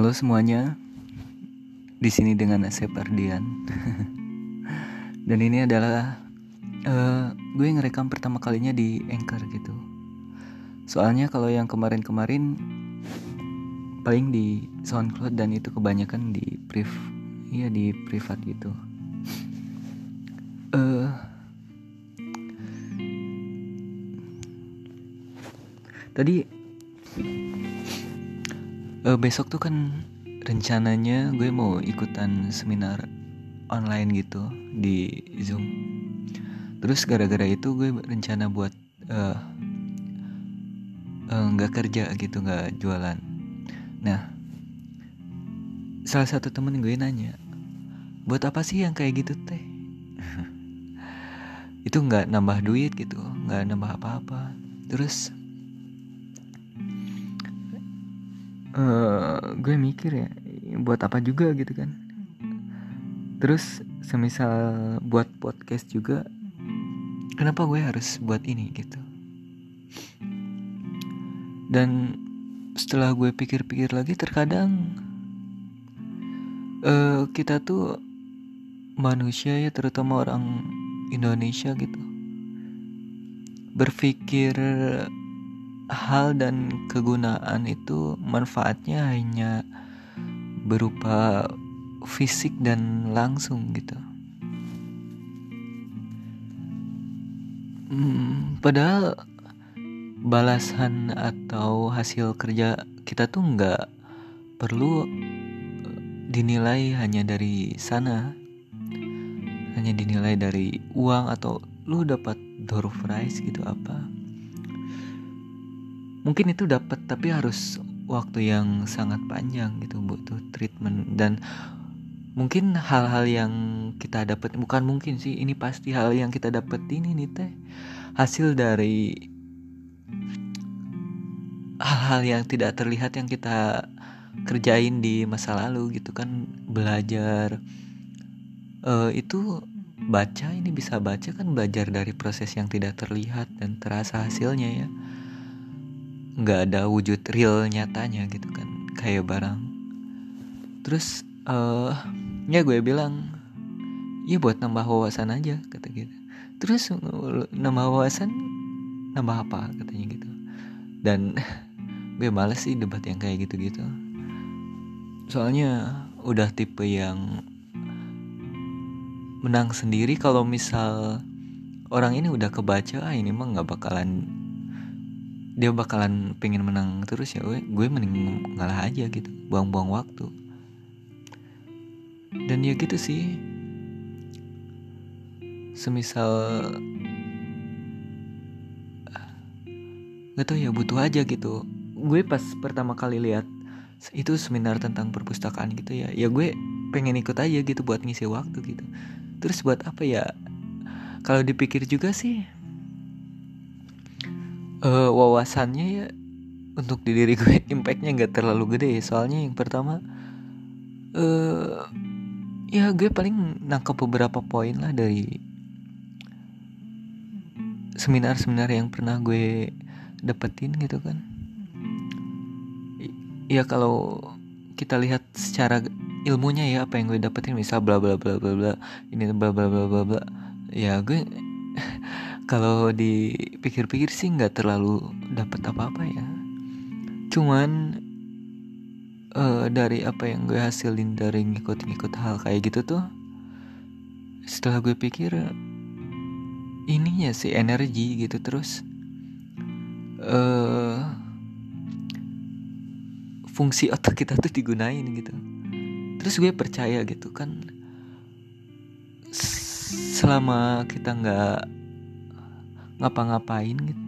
Halo semuanya, di sini dengan Asep Ardian. Dan ini adalah uh, gue ngerekam pertama kalinya di Anchor gitu. Soalnya kalau yang kemarin-kemarin paling di SoundCloud dan itu kebanyakan di priv, iya di privat gitu. Uh, tadi uh, besok tuh kan rencananya gue mau ikutan seminar online gitu di Zoom. Terus gara-gara itu gue rencana buat nggak uh, uh, kerja gitu, nggak jualan. Nah, salah satu temen gue nanya, buat apa sih yang kayak gitu teh? itu nggak nambah duit gitu, nggak nambah apa-apa. Terus uh, gue mikir ya buat apa juga gitu kan. Terus semisal buat podcast juga kenapa gue harus buat ini gitu? Dan setelah gue pikir-pikir lagi terkadang uh, kita tuh manusia ya terutama orang Indonesia gitu berpikir hal dan kegunaan itu manfaatnya hanya berupa fisik dan langsung gitu. Hmm, padahal balasan atau hasil kerja kita tuh nggak perlu dinilai hanya dari sana, hanya dinilai dari uang atau lu dapat door prize gitu apa mungkin itu dapat tapi harus waktu yang sangat panjang gitu butuh treatment. Dan mungkin hal-hal yang kita dapat bukan mungkin sih ini pasti hal yang kita dapat ini nih teh. Hasil dari hal-hal yang tidak terlihat yang kita kerjain di masa lalu gitu kan belajar uh, itu baca ini bisa baca kan belajar dari proses yang tidak terlihat dan terasa hasilnya ya nggak ada wujud real nyatanya gitu kan kayak barang. Terus uh, ya gue bilang ya buat nambah wawasan aja kata gitu. Terus nambah wawasan nambah apa? katanya gitu. Dan gue males sih debat yang kayak gitu-gitu. Soalnya udah tipe yang menang sendiri kalau misal orang ini udah kebaca ah ini mah nggak bakalan dia bakalan pengen menang terus ya gue gue mending ngalah aja gitu. Buang-buang waktu. Dan ya gitu sih. Semisal nggak tau ya butuh aja gitu. Gue pas pertama kali lihat itu seminar tentang perpustakaan gitu ya ya gue pengen ikut aja gitu buat ngisi waktu gitu. Terus buat apa ya? Kalau dipikir juga sih uh, wawasannya ya untuk di diri gue impactnya nggak terlalu gede soalnya yang pertama uh, ya gue paling nangkep beberapa poin lah dari seminar-seminar yang pernah gue dapetin gitu kan. Ya kalau kita lihat secara ilmunya ya apa yang gue dapetin misal bla bla bla bla bla ini bla bla bla bla bla ya gue kalau dipikir-pikir sih nggak terlalu dapat apa-apa ya. Cuman uh, dari apa yang gue hasilin dari ngikut-ngikut hal kayak gitu tuh setelah gue pikir ininya sih energi gitu terus uh, fungsi otak kita tuh digunain gitu. Terus gue percaya gitu kan selama kita nggak ngapa-ngapain gitu.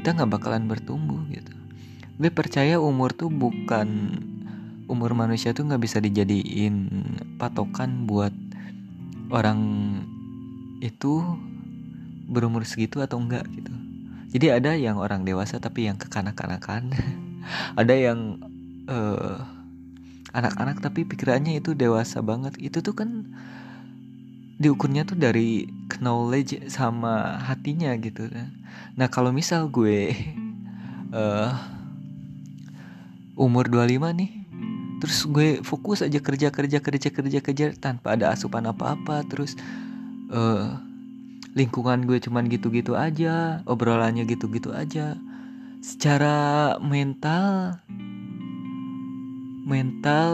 Kita nggak bakalan bertumbuh gitu. Gue percaya umur tuh bukan umur manusia tuh nggak bisa dijadiin patokan buat orang itu berumur segitu atau enggak gitu. Jadi ada yang orang dewasa tapi yang kekanak-kanakan. Ada yang uh, anak-anak tapi pikirannya itu dewasa banget. Itu tuh kan diukurnya tuh dari knowledge sama hatinya gitu. Nah kalau misal gue uh, umur 25 nih terus gue fokus aja kerja kerja kerja kerja kerja tanpa ada asupan apa apa terus uh, lingkungan gue cuman gitu-gitu aja obrolannya gitu-gitu aja. Secara mental mental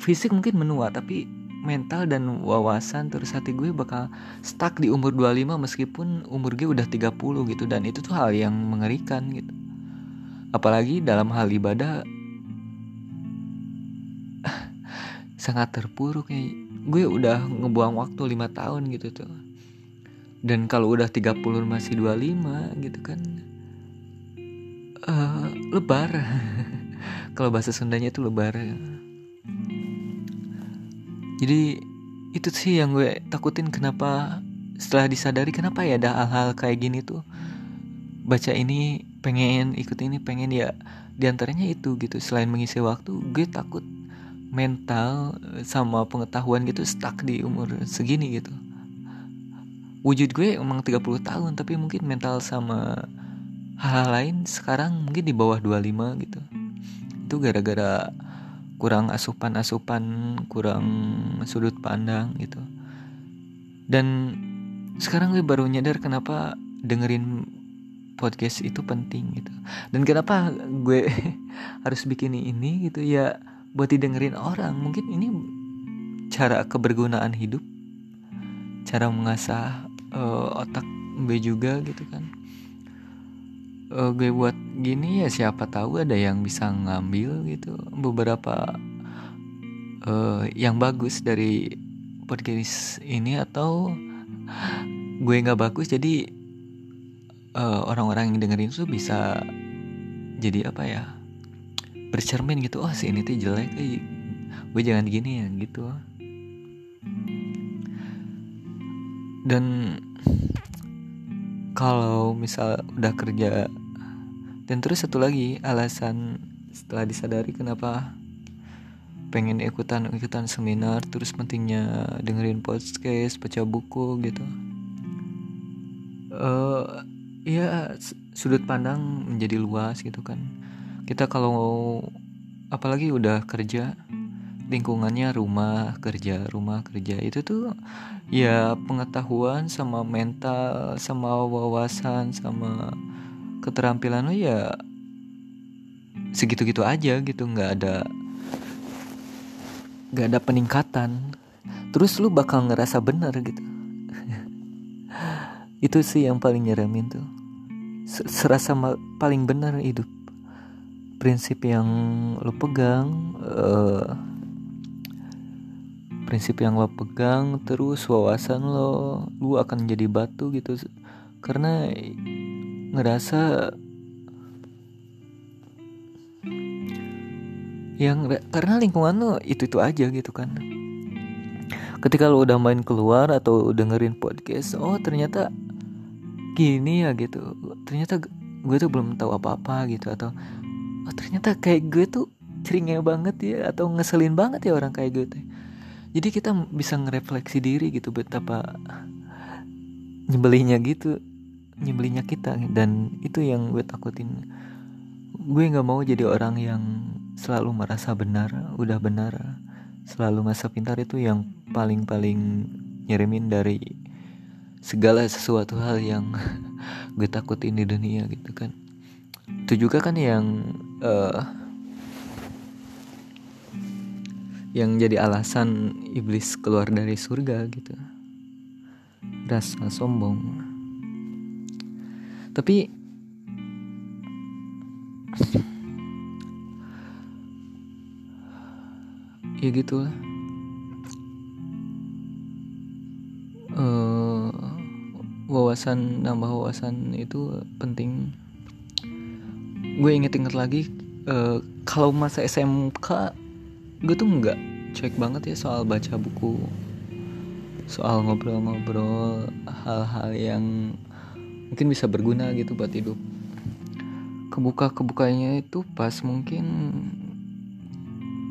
fisik mungkin menua tapi mental dan wawasan terus hati gue bakal stuck di umur 25 meskipun umur gue udah 30 gitu. Dan itu tuh hal yang mengerikan gitu. Apalagi dalam hal ibadah sangat terpuruk kayak gue udah ngebuang waktu lima tahun gitu tuh. Dan kalau udah 30 masih 25 gitu kan uh, lebar. Kalau bahasa Sundanya itu lebar jadi itu sih yang gue takutin kenapa setelah disadari kenapa ya ada hal-hal kayak gini tuh. Baca ini pengen ikut ini pengen ya di antaranya itu gitu. Selain mengisi waktu gue takut mental sama pengetahuan gitu stuck di umur segini gitu. Wujud gue emang 30 tahun tapi mungkin mental sama hal-hal lain sekarang mungkin di bawah 25 gitu. Itu gara-gara kurang asupan-asupan, kurang sudut pandang gitu. Dan sekarang gue baru nyadar kenapa dengerin podcast itu penting gitu. Dan kenapa gue harus bikin ini gitu ya buat didengerin orang. Mungkin ini cara kebergunaan hidup, cara mengasah uh, otak gue juga gitu kan. Uh, gue buat gini ya siapa tahu ada yang bisa ngambil gitu. Beberapa uh, yang bagus dari podcast ini atau gue nggak bagus jadi uh, orang-orang yang dengerin tuh bisa jadi apa ya bercermin gitu. Oh si ini tuh jelek eh, gue jangan gini ya gitu. Dan kalau misal udah kerja dan terus satu lagi alasan setelah disadari kenapa pengen ikutan ikutan seminar terus pentingnya dengerin podcast baca buku gitu. Uh, ya sudut pandang menjadi luas gitu kan. Kita kalau apalagi udah kerja lingkungannya rumah kerja rumah kerja itu tuh ya pengetahuan sama mental sama wawasan sama keterampilan lo ya segitu-gitu aja gitu nggak ada nggak ada peningkatan. Terus lu bakal ngerasa benar gitu. Itu sih yang paling nyeremin tuh. Serasa paling benar hidup. Prinsip yang lo pegang uh, prinsip yang lo pegang terus wawasan lo lu akan jadi batu gitu. Karena ngerasa yang karena lingkungan lo itu itu aja gitu kan. Ketika lo udah main keluar atau dengerin podcast oh ternyata gini ya gitu. Ternyata gue tuh belum tahu apa-apa gitu atau oh ternyata kayak gue tuh ceringnya banget ya atau ngeselin banget ya orang kayak gue jadi kita bisa ngerefleksi diri gitu betapa nyebelinya gitu nyebelinya kita dan itu yang gue takutin. Gue nggak mau jadi orang yang selalu merasa benar udah benar selalu masa pintar. Itu yang paling paling nyeremin dari segala sesuatu hal yang gue takutin di dunia gitu kan. Itu juga kan yang uh, yang jadi alasan iblis keluar dari surga gitu. Rasa sombong tapi ya gitu lah uh, wawasan nambah wawasan itu penting. Gue inget-inget lagi uh, kalau masa SMK gue tuh nggak cuek banget ya soal baca buku soal ngobrol-ngobrol hal-hal yang mungkin bisa berguna gitu buat hidup. Kebuka kebukanya itu pas mungkin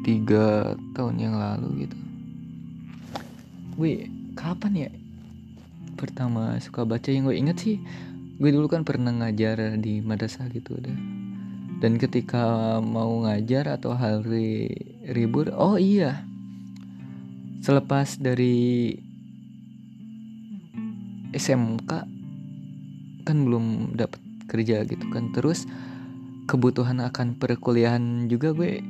tiga tahun yang lalu gitu. Gue kapan ya? Pertama suka baca yang gue inget sih gue dulu kan pernah ngajar di madrasah gitu udah. Dan ketika mau ngajar atau hari ribur oh iya. Selepas dari SMK kan belum dapat kerja gitu kan. Terus kebutuhan akan perkuliahan juga gue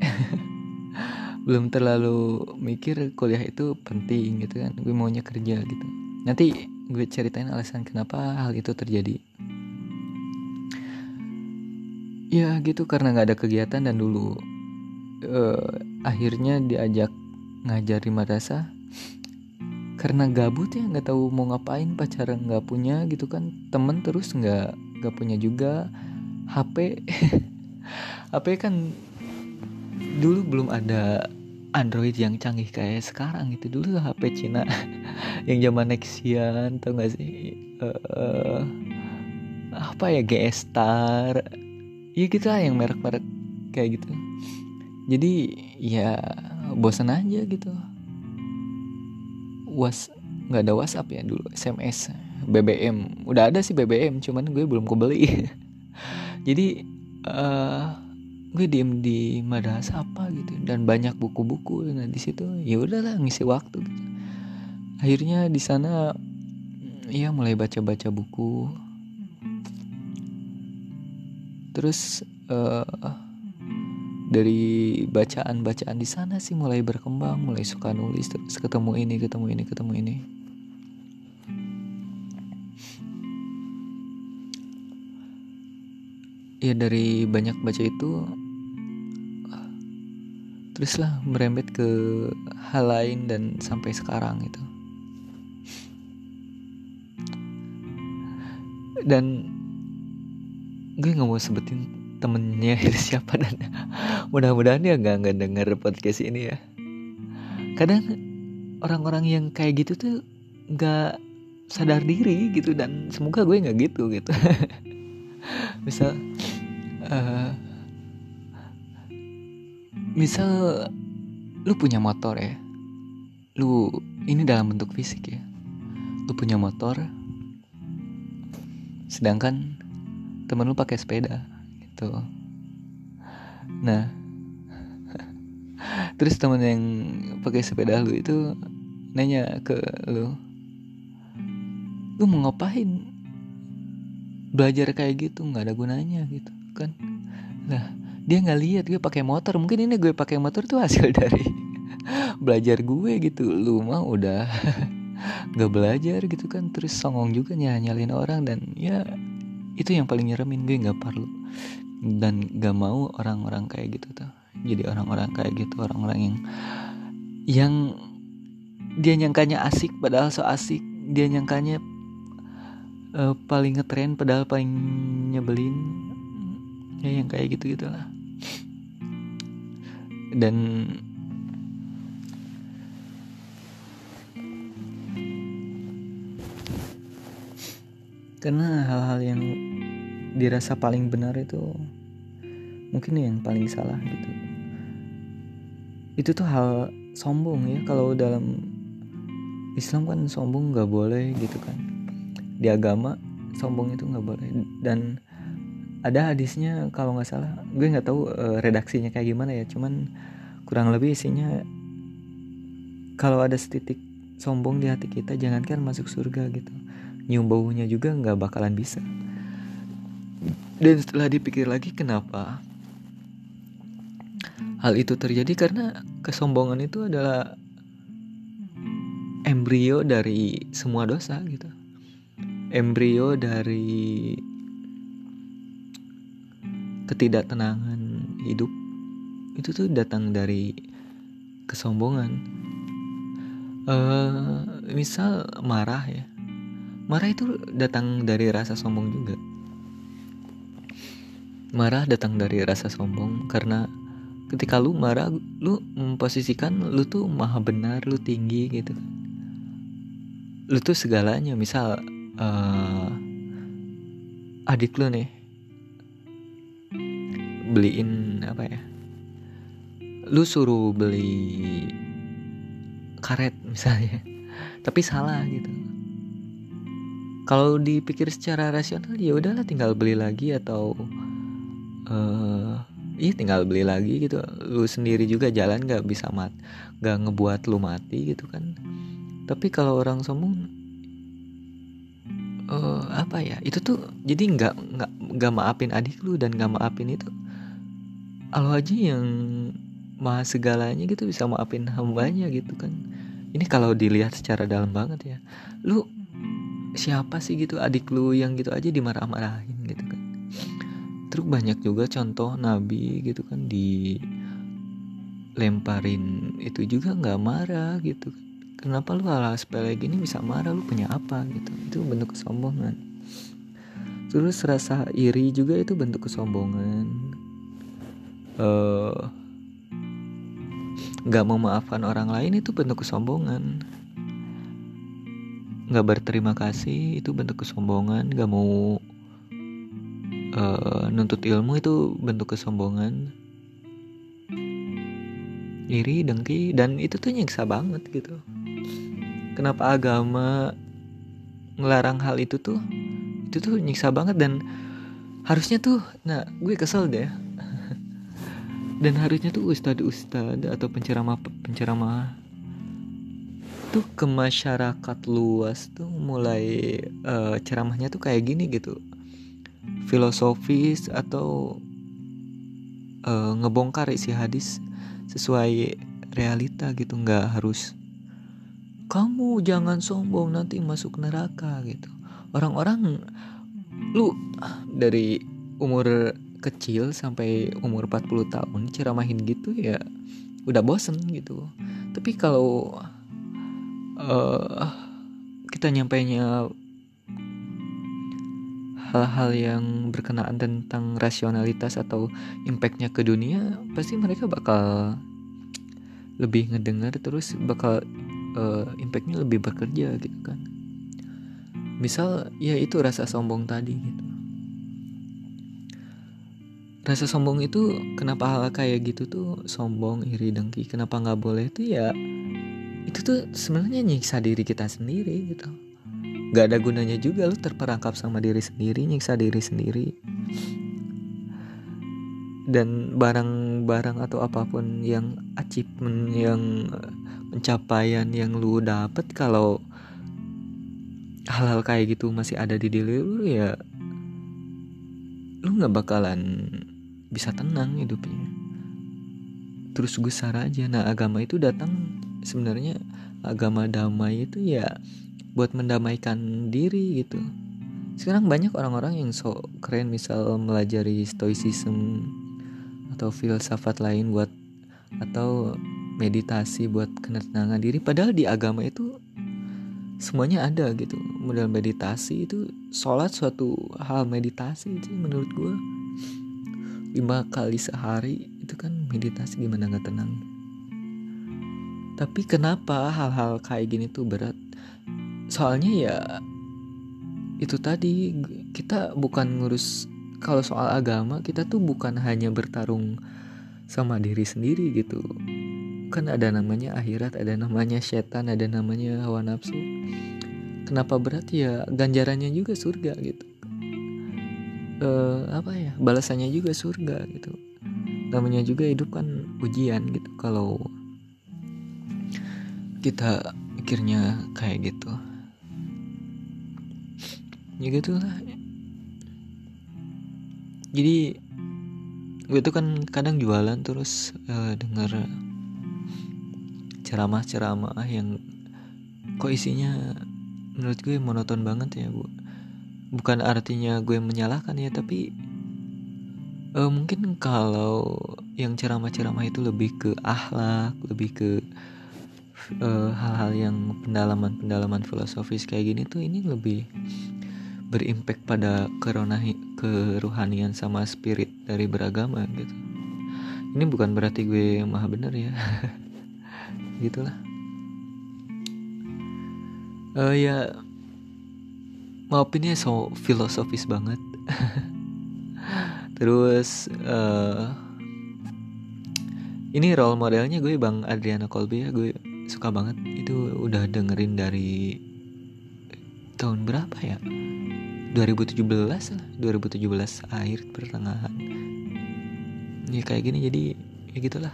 belum terlalu mikir kuliah itu penting gitu kan. Gue maunya kerja gitu. Nanti gue ceritain alasan kenapa hal itu terjadi. Ya gitu karena nggak ada kegiatan dan dulu uh, akhirnya diajak ngajar di madrasah karena gabut ya nggak tahu mau ngapain pacaran nggak punya gitu kan. Temen terus nggak nggak punya juga. HP HP kan dulu belum ada Android yang canggih kayak sekarang itu dulu HP Cina yang zaman Nexian tau gak sih? Uh, apa ya GS Star ya gitu lah yang merek-merek kayak gitu. Jadi ya bosan aja gitu was nggak ada WhatsApp ya dulu SMS BBM udah ada sih BBM cuman gue belum kebeli. Jadi uh, gue diem di madrasah apa gitu dan banyak buku-buku nah di situ. Ya udahlah ngisi waktu gitu. akhirnya di sana ya mulai baca-baca buku. Terus uh, dari bacaan-bacaan di sana sih mulai berkembang, mulai suka nulis, terus ketemu ini, ketemu ini, ketemu ini. Ya dari banyak baca itu teruslah merembet ke hal lain dan sampai sekarang itu. Dan gue nggak mau sebutin temennya siapa dan mudah-mudahan dia nggak nggak denger podcast ini ya. Kadang orang-orang yang kayak gitu tuh nggak sadar diri gitu dan semoga gue nggak gitu gitu. Misal uh, misal lu punya motor ya lu ini dalam bentuk fisik ya lu punya motor sedangkan temen lu pakai sepeda gitu. Nah terus temen yang pakai sepeda lu itu nanya ke lu lu mau ngapain? Belajar kayak gitu nggak ada gunanya gitu kan. Lah dia nggak lihat gue pakai motor. Mungkin ini gue pakai motor tuh hasil dari belajar gue gitu. Lu mah udah nggak belajar gitu kan. Terus songong juga nyalin orang dan ya itu yang paling nyeremin gue nggak perlu dan gak mau orang-orang kayak gitu tuh jadi orang-orang kayak gitu orang-orang yang yang dia nyangkanya asik padahal so asik. Dia nyangkanya uh, paling ngetren padahal paling nyebelin. Ya yang kayak gitu gitulah dan karena hal-hal yang dirasa paling benar itu mungkin yang paling salah gitu itu tuh hal sombong ya kalau dalam Islam kan sombong nggak boleh gitu kan. Di agama sombong itu nggak boleh. Dan ada hadisnya kalau nggak salah. Gue nggak tahu uh, redaksinya kayak gimana ya cuman kurang lebih isinya kalau ada setitik sombong di hati kita jangankan masuk surga gitu. Nyium baunya juga nggak bakalan bisa. Dan setelah dipikir lagi kenapa hal itu terjadi? Karena kesombongan itu adalah embrio dari semua dosa gitu. Embrio dari ketidaktenangan hidup. Itu tuh datang dari kesombongan. Uh, misal marah ya. Marah itu datang dari rasa sombong juga. Marah datang dari rasa sombong karena ketika lu marah, lu memposisikan lu tuh maha benar, lu tinggi gitu. Lu tuh segalanya, misal uh, adik lu nih beliin apa ya? Lu suruh beli karet misalnya, tapi salah gitu kalau dipikir secara rasional ya udahlah tinggal beli lagi atau uh, iya tinggal beli lagi gitu. Lu sendiri juga jalan nggak bisa mat nggak ngebuat lu mati gitu kan. Tapi kalau orang sombong uh, apa ya itu tuh jadi nggak nggak nggak maafin adik lu dan nggak maafin itu Allah aja yang maha segalanya gitu bisa maafin hambanya gitu kan. Ini kalau dilihat secara dalam banget ya. Lu siapa sih gitu adik lu yang gitu aja dimarah-marahin terus banyak juga contoh nabi gitu kan di lemparin itu juga nggak marah gitu kenapa lu hal, hal sepele gini bisa marah? Lu punya apa gitu? Itu bentuk kesombongan. Terus rasa iri juga itu bentuk kesombongan. Uh, nggak memaafkan orang lain itu bentuk kesombongan. Nggak berterima kasih itu bentuk kesombongan. Nggak mau uh, nuntut ilmu itu bentuk kesombongan. Iri dengki dan itu tuh nyiksa banget gitu. Kenapa agama ngelarang hal itu tuh? Itu tuh nyiksa banget dan harusnya tuh nah gue kesel deh. Dan harusnya tuh ustadz ustadz atau penceramah penceramah tuh ke masyarakat luas tuh mulai uh, ceramahnya tuh kayak gini gitu filosofis atau uh, ngebongkar isi hadis sesuai realita gitu. Nggak harus kamu jangan sombong nanti masuk neraka gitu. Orang-orang lu dari umur kecil sampai umur 40 tahun ceramahin gitu ya udah bosen gitu. Tapi kalau uh, kita nyampainya hal-hal yang berkenaan tentang rasionalitas atau impactnya ke dunia pasti mereka bakal lebih ngedengar terus bakal uh, impactnya lebih bekerja gitu kan. Misal ya itu rasa sombong tadi gitu. Rasa sombong itu kenapa hal kayak gitu tuh sombong iri dengki kenapa nggak boleh tuh ya itu tuh sebenarnya nyiksa diri kita sendiri gitu nggak ada gunanya juga lu terperangkap sama diri sendiri nyiksa diri sendiri. Dan barang-barang atau apa pun yang achievement yang pencapaian yang lu dapet kalau hal-hal kayak gitu masih ada di diri lu ya lu nggak bakalan bisa tenang hidupnya. Terus gusar aja. Nah agama itu datang. Sebenarnya agama damai itu ya buat mendamaikan diri gitu. Sekarang banyak orang-orang yang so keren misal melajari stoicism atau filsafat lain buat atau meditasi buat ketenangan diri. Padahal di agama itu semuanya ada gitu. Modal meditasi itu sholat suatu hal meditasi itu menurut gue lima kali sehari itu kan meditasi gimana nggak tenang? Tapi kenapa hal-hal kayak gini tuh berat soalnya ya itu tadi kita bukan ngurus kalau soal agama kita tuh bukan hanya bertarung sama diri sendiri gitu. Kan ada namanya akhirat ada namanya setan ada namanya hawa nafsu. Kenapa berat? Ya ganjarannya juga surga gitu. E, apa ya? Balasannya juga surga gitu. Namanya juga hidup kan ujian gitu. Kalau kita pikirnya kayak gitu ya gitulah jadi gue tuh kan kadang jualan terus uh, denger ceramah-ceramah yang kok isinya menurut gue monoton banget ya bu. Bukan artinya gue menyalahkan ya tapi uh, mungkin kalau yang ceramah-ceramah itu lebih ke akhlak lebih ke hal hal-hal yang pendalaman-pendalaman filosofis kayak gini tuh ini lebih berimpact pada keronahi, keruhanian sama spirit dari beragama gitu. Ini bukan berarti gue maha bener ya. Gitulah. Uh, ya maafin ya so filosofis banget. Terus uh, ini role modelnya gue bang Adriana Colby ya gue suka banget. Itu udah dengerin dari tahun berapa ya 2017 lah. 2017 akhir pertengahan. Ya kayak gini jadi ya gitulah.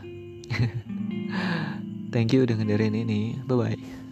Thank you udah ngedengerin ini. Bye bye